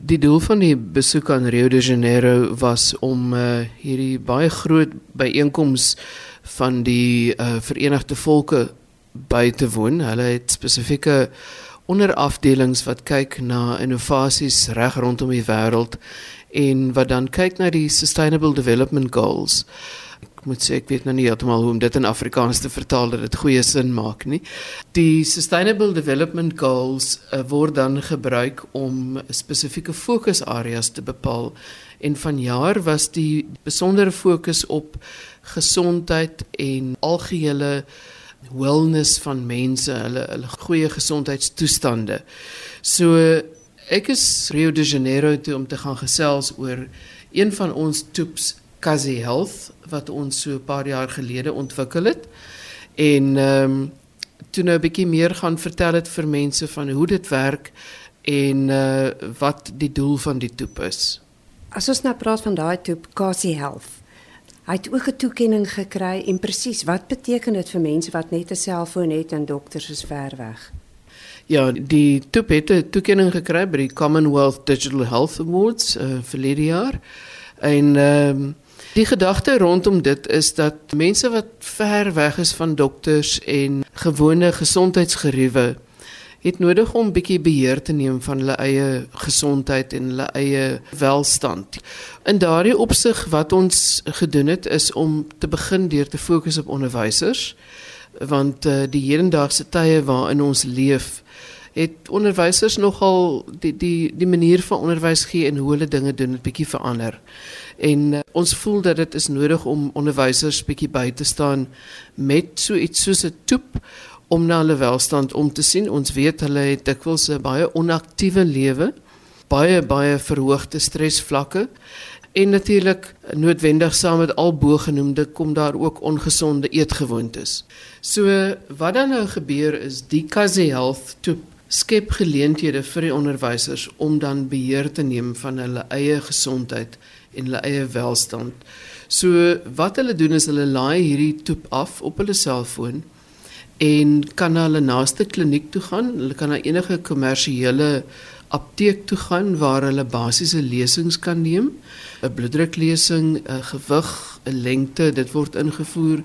Die doel van die besoek aan Rio de Janeiro was om uh, hierdie baie groot byeenkoms van die uh, Verenigde Volke by te woon. Hulle het spesifieke onderafdelings wat kyk na innovasies reg rondom die wêreld en wat dan kyk na die Sustainable Development Goals. Ek moet sê ek weet nou nie heeltemal hoe om dit in Afrikaans te vertaal dat dit goeie sin maak nie. Die Sustainable Development Goals uh, word dan gebruik om spesifieke fokusareas te bepaal en vanjaar was die besondere fokus op gesondheid en algehele wellness van mense, hulle hulle goeie gesondheidstoestande. So ek is Rio de Janeiro toe om te gaan gesels oor een van ons toeps Kazi Health wat ons so 'n paar jaar gelede ontwikkel het en ehm um, toe nou 'n bietjie meer gaan vertel het vir mense van hoe dit werk en uh wat die doel van die toep is. As ons nou praat van daai toep Kazi Health Hy het ook 'n toekenning gekry en presies wat beteken dit vir mense wat net 'n selfoon het en dokters is ver weg? Ja, die toep het 'n toekenning gekry by die Commonwealth Digital Health Awards uh, vir die jaar. En ehm um, die gedagte rondom dit is dat mense wat ver weg is van dokters en gewone gesondheidsgeriewe het nodig om bietjie beheer te neem van hulle eie gesondheid en hulle eie welstand. In daardie opsig wat ons gedoen het is om te begin deur te fokus op onderwysers want uh, die hedendaagse tye waarin ons leef het onderwysers nogal die die die manier van onderwys gee en hoe hulle dinge doen 'n bietjie verander. En uh, ons voel dat dit is nodig om onderwysers bietjie by te staan met so iets soos 'n toep om na hulle welstand om te sien. Ons weet hulle het dikwels 'n baie onaktiewe lewe, baie baie verhoogde stresvlakke en natuurlik noodwendig saam met al bogenoemde kom daar ook ongesonde eetgewoontes. So wat dan nou gebeur is die Kazi Health toe skep geleenthede vir die onderwysers om dan beheer te neem van hulle eie gesondheid en hulle eie welstand. So wat hulle doen is hulle laai hierdie toep af op hulle selfoon en kan na hulle naaste kliniek toe gaan. Hulle kan na enige kommersiële apteek toe gaan waar hulle basiese lesings kan neem. 'n Bloeddruklesing, 'n gewig, 'n lengte, dit word ingevoer,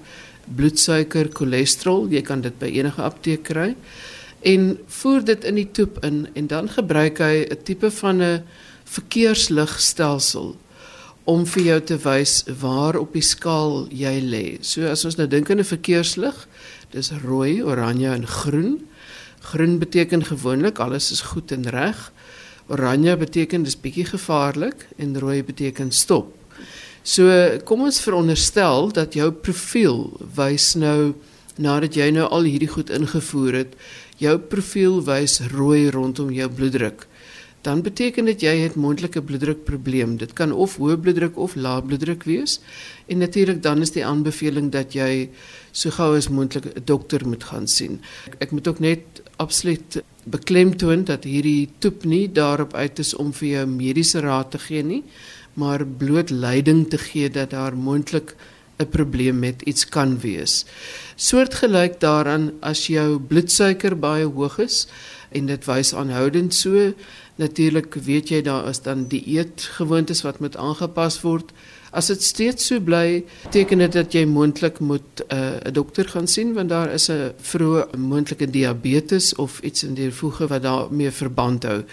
bloedsuiker, cholesterol, jy kan dit by enige apteek kry. En voer dit in die toep in en dan gebruik hy 'n tipe van 'n verkeersligstelsel om vir jou te wys waar op die skaal jy lê. So as ons nou dink aan 'n verkeerslig, Dis rooi, oranje en groen. Groen beteken gewoonlik alles is goed en reg. Oranje beteken dis bietjie gevaarlik en rooi beteken stop. So kom ons veronderstel dat jou profiel wys nou nadat jy nou al hierdie goed ingevoer het, jou profiel wys rooi rondom jou bloeddruk. Dan beteken dit jy het moontlike bloeddrukprobleem. Dit kan of hoë bloeddruk of lae bloeddruk wees. En natuurlik dan is die aanbeveling dat jy so gou as moontlik 'n dokter moet gaan sien. Ek, ek moet ook net absoluut beklemtoon dat hierdie toep nie daarop uit is om vir jou mediese raad te gee nie, maar bloot leiding te gee dat daar moontlik 'n probleem met iets kan wees. Soortgelyk daaraan as jou bloedsuiker baie hoog is en dit wys aanhoudend so, natuurlik weet jy daar is dan dieetgewoontes wat moet aangepas word. As dit steeds so bly, beteken dit dat jy moontlik moet eh, 'n uh, dokter gaan sien want daar is 'n vroeë moontlike diabetes of iets in die voege wat daarmee verband hou.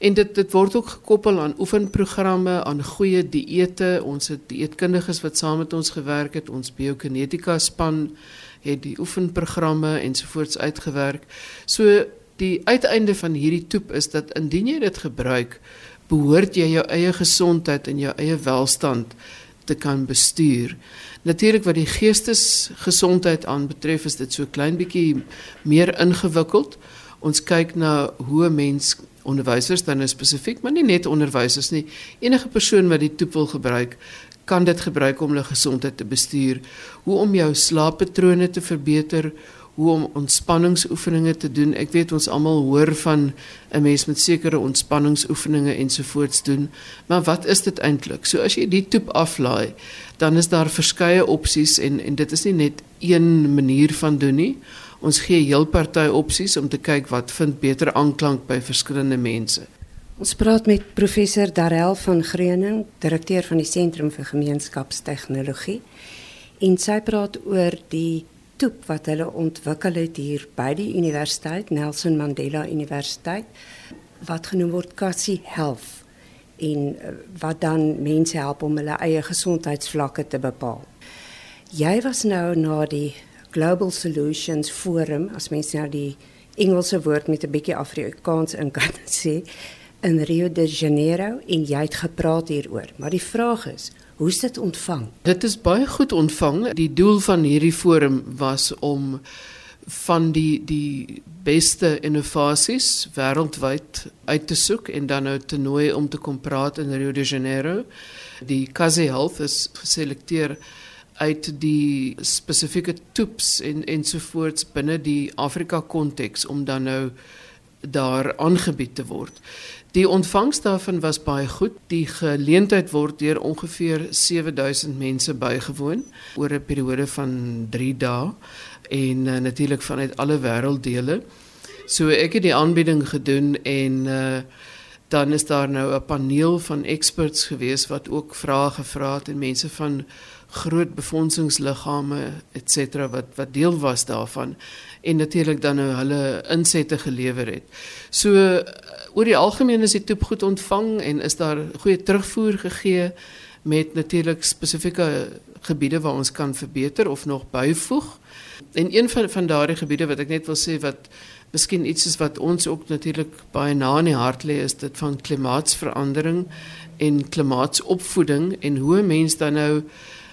En dit dit word ook gekoppel aan oefenprogramme, aan goeie dieete. Ons het dieetkundiges wat saam met ons gewerk het, ons biokinetika span het die oefenprogramme ensovoorts uitgewerk. So die uiteinde van hierdie toep is dat indien jy dit gebruik, behoort jy jou eie gesondheid en jou eie welstand te kan bestuur. Natuurlik wat die geestesgesondheid aanbetref is dit so klein bietjie meer ingewikkeld. Ons kyk na hoe mens onderwysers dan spesifiek, maar nie net onderwysers nie. Enige persoon wat die toep wil gebruik, kan dit gebruik om hulle gesondheid te bestuur, hoe om jou slaappatrone te verbeter, hoe om ontspanningsoefeninge te doen. Ek weet ons almal hoor van 'n mens met sekere ontspanningsoefeninge ensovoorts doen, maar wat is dit eintlik? So as jy die toep aflaai, dan is daar verskeie opsies en en dit is nie net een manier van doen nie. Ons gee heel party opsies om te kyk wat vind beter aanklank by verskillende mense. Ons praat met professor Darel van Greuning, direkteur van die Sentrum vir Gemeenskapstegnologie. En sy praat oor die toep wat hulle ontwikkel het hier by die universiteit, Nelson Mandela Universiteit, wat genoem word Cassie Health en eh, wat dan mense help om hulle eie gesondheidsvlakke te bepaal. Jy was nou na die Global Solutions Forum, as mens nou die Engelse woord met 'n bietjie Afrikaans in kan sê in Rio de Janeiro en jy het gepraat hieroor. Maar die vraag is, hoe is dit ontvang? Dit is baie goed ontvang. Die doel van hierdie forum was om van die die beste innovasies wêreldwyd uit te soek en dan nou te nooi om te kom praat in Rio de Janeiro. Die Kazi Health is geselekteer uit die spesifieke toeps en ensovoorts binne die Afrika konteks om dan nou daar aangebied te word. Die ontvangs daarvan was baie goed. Die geleentheid word deur ongeveer 7000 mense bygewoon oor 'n periode van 3 dae en uh, natuurlik vanuit alle wêrelddele. So ek het die aanbieding gedoen en uh, dan is daar nou 'n paneel van experts gewees wat ook vrae gevra het en mense van groot befondsingsliggame et cetera wat wat deel was daarvan en natuurlik dan nou hulle insette gelewer het. So oor die algemeen is die toep goed ontvang en is daar goeie terugvoer gegee met natuurlik spesifieke gebiede waar ons kan verbeter of nog byvoeg. En een van van daardie gebiede wat ek net wil sê wat miskien iets is wat ons ook natuurlik baie na in die hart lê is dit van klimaatsverandering en klimaatsopvoeding en hoe mense dan nou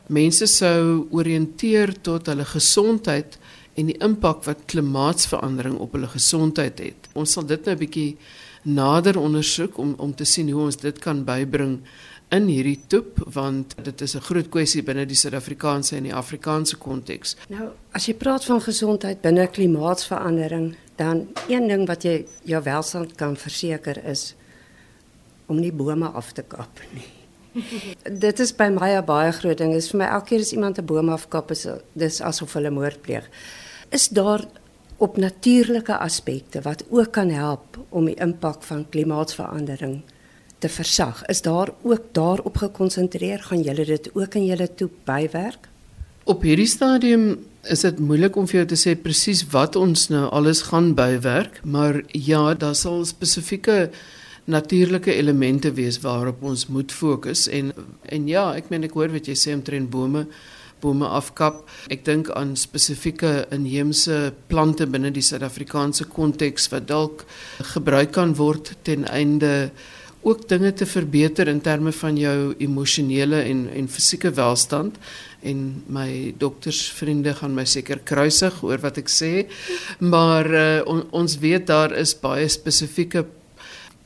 mense sou oriënteer tot hulle gesondheid en die impak wat klimaatsverandering op hulle gesondheid het. Ons sal dit nou 'n bietjie nader ondersoek om om te sien hoe ons dit kan bybring in hierdie toep want dit is 'n groot kwessie binne die Suid-Afrikaanse en die Afrikaanse konteks. Nou, as jy praat van gesondheid binne klimaatsverandering, dan een ding wat jy jou welstand kan verseker is om nie bome af te kap nie. dit is by my 'n baie groot ding. Dit is vir my elke keer as iemand 'n boom afkap is dis asof hulle moord pleeg. Is daar op natuurlike aspekte wat ook kan help om die impak van klimaatsverandering te versag. Is daar ook daarop gekonsentreer? Gaan julle dit ook in julle toe bywerk? Op hierdie stadium is dit moeilik om vir jou te sê presies wat ons nou alles gaan bywerk, maar ja, daar sal spesifieke natuurlike elemente wees waarop ons moet fokus. En en ja, ek meen ek hoor wat jy sê omtrent bome bome afkap. Ek dink aan spesifieke inheemse plante binne die Suid-Afrikaanse konteks wat dalk gebruik kan word ten einde ook dinge te verbeter in terme van jou emosionele en en fisieke welstand. En my doktersvriende gaan my seker kruisig oor wat ek sê. Maar uh, on, ons weet daar is baie spesifieke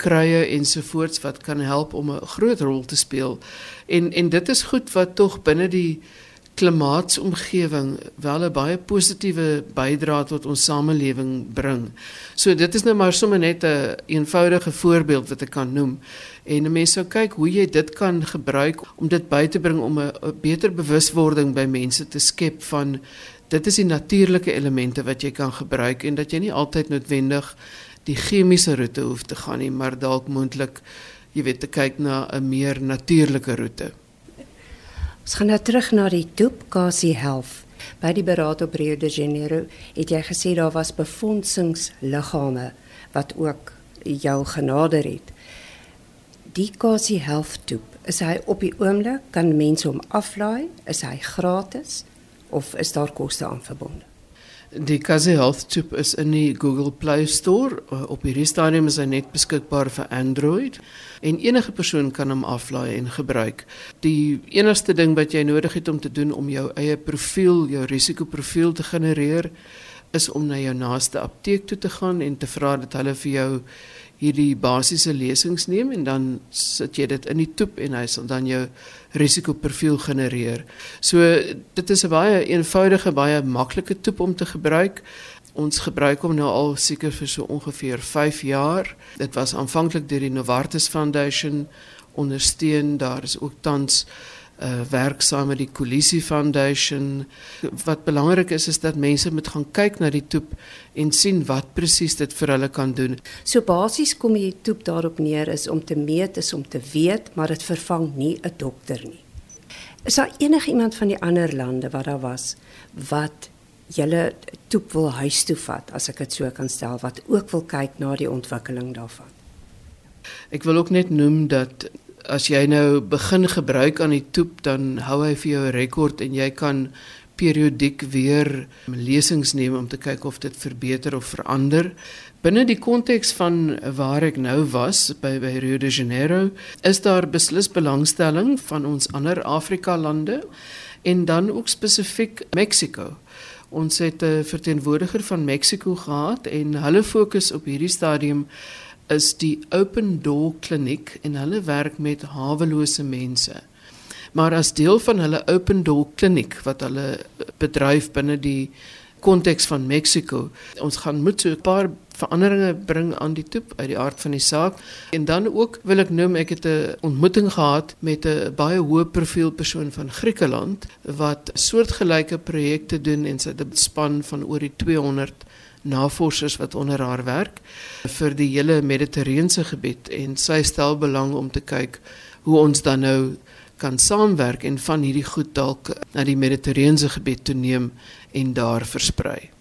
kruie ensovoorts wat kan help om 'n groot rol te speel en en dit is goed wat tog binne die klimaatsomgewing wel 'n baie positiewe bydrae tot ons samelewing bring. So dit is nou maar sommer net 'n een eenvoudige voorbeeld wat ek kan noem. En mense sou kyk hoe jy dit kan gebruik om dit by te bring om 'n beter bewuswording by mense te skep van dit is die natuurlike elemente wat jy kan gebruik en dat jy nie altyd noodwendig die chemiese roete hoef te gaan nie, maar dalk moontlik jy weet te kyk na 'n meer natuurlike roete. Ons gaan nou terug na die Toep Kasi Health. By die beraad op Rio de Janeiro het jy gesê daar was befondsingsliggame wat ook jou genader het. Die Kasi Health Toep, is hy op die oomblik kan mense hom aflaai? Is hy gratis of is daar koste aan verbonde? Die Kazi Health Tube is in die Google Play Store. Uh, op hierdie stadium is hy net beskikbaar vir Android en enige persoon kan hom aflaai en gebruik. Die enigste ding wat jy nodig het om te doen om jou eie profiel, jou risikoprofiel te genereer, is om na jou naaste apteek toe te gaan en te vra dat hulle vir jou hierdie basiese lesings neem en dan sit jy dit in die toep en hy sal dan jou risikoprofiel genereer. So dit is 'n baie eenvoudige, baie maklike toep om te gebruik. Ons gebruik hom nou al seker vir so ongeveer 5 jaar. Dit was aanvanklik deur die Novartis Foundation ondersteun. Daar is ook tans uh werk saam met die Coalisie Foundation. Wat belangrik is is dat mense moet gaan kyk na die toep en sien wat presies dit vir hulle kan doen. So basies kom die toep daarop neer is om te meet is om te weet, maar dit vervang nie 'n dokter nie. Is daar enige iemand van die ander lande wat daar was wat julle toep wil huis toe vat as ek dit so kan stel wat ook wil kyk na die ontwikkeling daarvan? Ek wil ook net noem dat as jy nou begin gebruik aan die toep dan hou hy vir jou 'n rekord en jy kan periodiek weer lesings neem om te kyk of dit verbeter of verander. Binne die konteks van waar ek nou was by by Rio de Janeiro, is daar beslis belangstelling van ons ander Afrika lande en dan ook spesifiek Mexiko. Ons het 'n verteenwoordiger van Mexiko gehad en hulle fokus op hierdie stadium is die Open Door Kliniek en hulle werk met hawelose mense. Maar as deel van hulle Open Door Kliniek wat hulle bedryf binne die konteks van Mexiko, ons gaan moet so 'n paar veranderinge bring aan die toep uit die aard van die saak en dan ook wil ek noem ek het 'n ontmoeting gehad met 'n baie hoë profiel persoon van Griekeland wat soortgelyke projekte doen en sy het 'n span van oor die 200 navorsers wat onder haar werk vir die hele Mediterrane gebied en sy stel belang om te kyk hoe ons dan nou kan saamwerk en van hierdie goed dalk na die Mediterrane gebied toe neem en daar versprei.